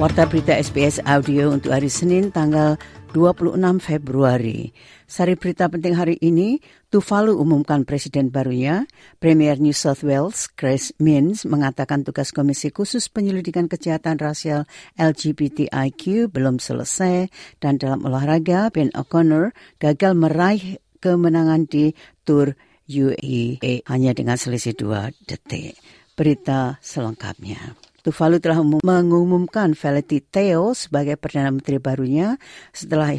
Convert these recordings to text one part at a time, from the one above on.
Warta berita SBS Audio untuk hari Senin tanggal 26 Februari. Sari berita penting hari ini, Tuvalu umumkan presiden barunya. Premier New South Wales, Chris Minns, mengatakan tugas Komisi Khusus Penyelidikan Kejahatan Rasial LGBTIQ belum selesai dan dalam olahraga, Ben O'Connor gagal meraih kemenangan di Tour UAE hanya dengan selisih dua detik. Berita selengkapnya. Tuvalu telah mengumumkan Felity Theo sebagai Perdana Menteri barunya setelah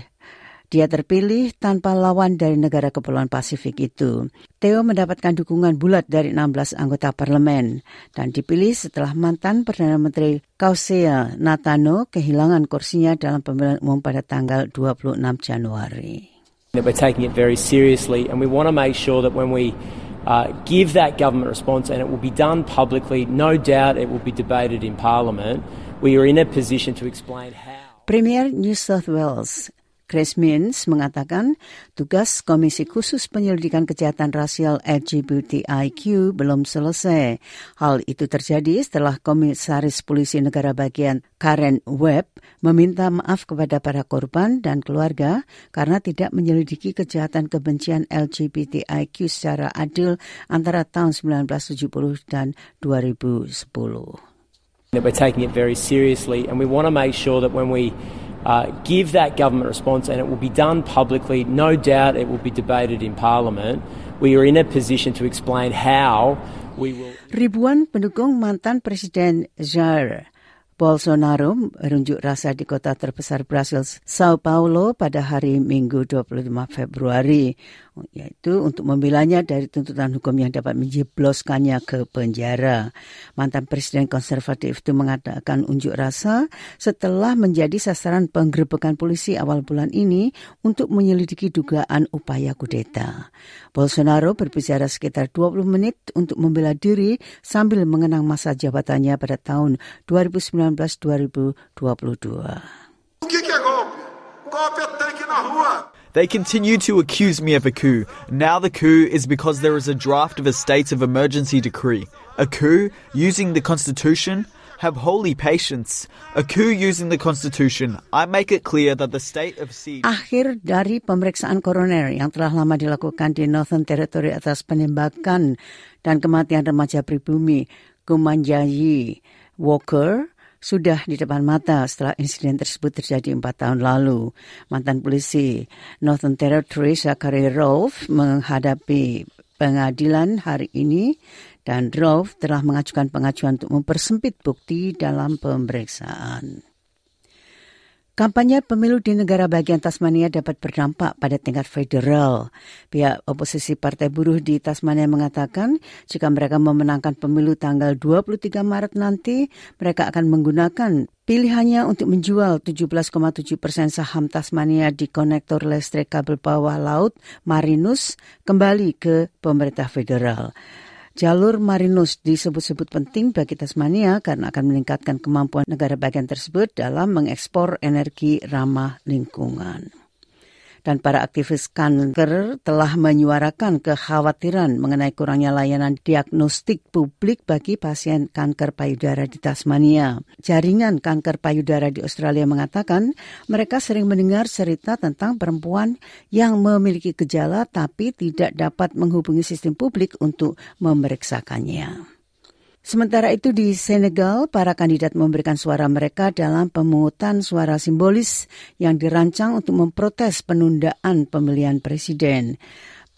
dia terpilih tanpa lawan dari negara Kepulauan Pasifik itu. Theo mendapatkan dukungan bulat dari 16 anggota parlemen dan dipilih setelah mantan Perdana Menteri Kausea Natano kehilangan kursinya dalam pemilihan umum pada tanggal 26 Januari. Uh, give that government response, and it will be done publicly. No doubt it will be debated in Parliament. We are in a position to explain how. Premier New South Wales Chris Minns mengatakan tugas Komisi Khusus Penyelidikan Kejahatan Rasial LGBTIQ belum selesai. Hal itu terjadi setelah Komisaris Polisi Negara Bagian Karen Webb meminta maaf kepada para korban dan keluarga karena tidak menyelidiki kejahatan kebencian LGBTIQ secara adil antara tahun 1970 dan 2010. We're taking it very seriously and we want to make sure that when we uh, give that government response, and it will be done publicly. No doubt it will be debated in Parliament. We are in a position to explain how we will. Ribuan pendukung mantan Presiden Jair Bolsonaro merunjuk rasa di kota terbesar Brasil, Sao Paulo pada hari Minggu 25 Februari yaitu untuk membelanya dari tuntutan hukum yang dapat menjebloskannya ke penjara. Mantan Presiden Konservatif itu mengatakan unjuk rasa setelah menjadi sasaran penggerbekan polisi awal bulan ini untuk menyelidiki dugaan upaya kudeta. Bolsonaro berbicara sekitar 20 menit untuk membela diri sambil mengenang masa jabatannya pada tahun 2019-2022. O que, na rua. They continue to accuse me of a coup. Now the coup is because there is a draft of a state of emergency decree. A coup using the Constitution? Have holy patience. A coup using the Constitution. I make it clear that the state of siege. Akhir dari pemeriksaan koroner yang telah lama dilakukan di Northern Territory atas penembakan dan kematian remaja pribumi Kumanjayi Walker sudah di depan mata setelah insiden tersebut terjadi empat tahun lalu. Mantan polisi Northern Territory Zachary Rolfe menghadapi pengadilan hari ini dan Rolfe telah mengajukan pengajuan untuk mempersempit bukti dalam pemeriksaan. Kampanye pemilu di negara bagian Tasmania dapat berdampak pada tingkat federal. Pihak oposisi Partai Buruh di Tasmania mengatakan jika mereka memenangkan pemilu tanggal 23 Maret nanti, mereka akan menggunakan pilihannya untuk menjual 17,7 persen saham Tasmania di konektor listrik kabel bawah laut Marinus kembali ke pemerintah federal. Jalur Marinus disebut-sebut penting bagi Tasmania karena akan meningkatkan kemampuan negara bagian tersebut dalam mengekspor energi ramah lingkungan dan para aktivis kanker telah menyuarakan kekhawatiran mengenai kurangnya layanan diagnostik publik bagi pasien kanker payudara di Tasmania. Jaringan kanker payudara di Australia mengatakan mereka sering mendengar cerita tentang perempuan yang memiliki gejala tapi tidak dapat menghubungi sistem publik untuk memeriksakannya. Sementara itu di Senegal, para kandidat memberikan suara mereka dalam pemungutan suara simbolis yang dirancang untuk memprotes penundaan pemilihan presiden.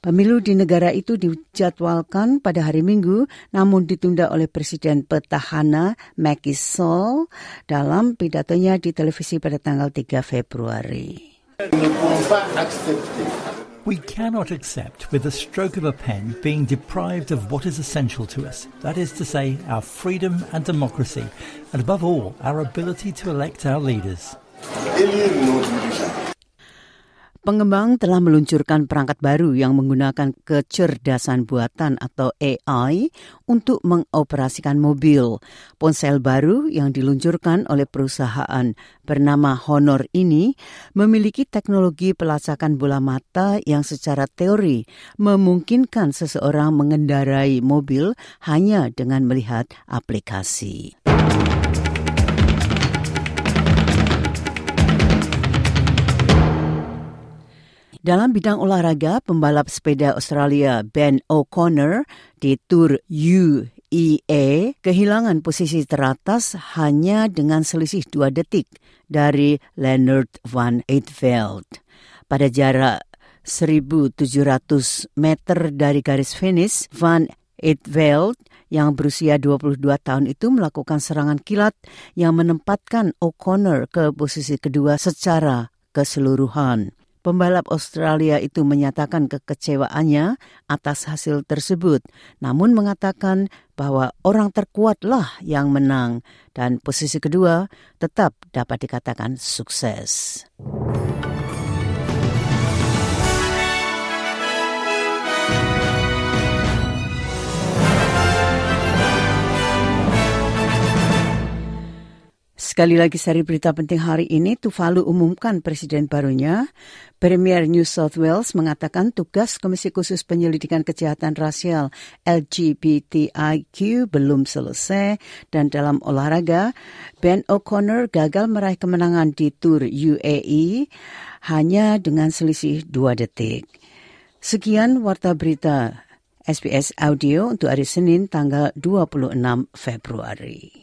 Pemilu di negara itu dijadwalkan pada hari Minggu, namun ditunda oleh Presiden petahana Macky Sall dalam pidatonya di televisi pada tanggal 3 Februari. We cannot accept, with a stroke of a pen, being deprived of what is essential to us. That is to say, our freedom and democracy, and above all, our ability to elect our leaders. Pengembang telah meluncurkan perangkat baru yang menggunakan kecerdasan buatan atau AI untuk mengoperasikan mobil. Ponsel baru yang diluncurkan oleh perusahaan bernama Honor ini memiliki teknologi pelacakan bola mata yang secara teori memungkinkan seseorang mengendarai mobil hanya dengan melihat aplikasi. Dalam bidang olahraga, pembalap sepeda Australia Ben O'Connor di Tour UEA kehilangan posisi teratas hanya dengan selisih dua detik dari Leonard Van Eetveld. Pada jarak 1.700 meter dari garis finish, Van Eetveld yang berusia 22 tahun itu melakukan serangan kilat yang menempatkan O'Connor ke posisi kedua secara keseluruhan. Pembalap Australia itu menyatakan kekecewaannya atas hasil tersebut, namun mengatakan bahwa orang terkuatlah yang menang dan posisi kedua tetap dapat dikatakan sukses. Sekali lagi seri berita penting hari ini, Tuvalu umumkan presiden barunya. Premier New South Wales mengatakan tugas Komisi Khusus Penyelidikan Kejahatan Rasial LGBTIQ belum selesai dan dalam olahraga, Ben O'Connor gagal meraih kemenangan di Tour UAE hanya dengan selisih dua detik. Sekian warta berita SBS Audio untuk hari Senin tanggal 26 Februari.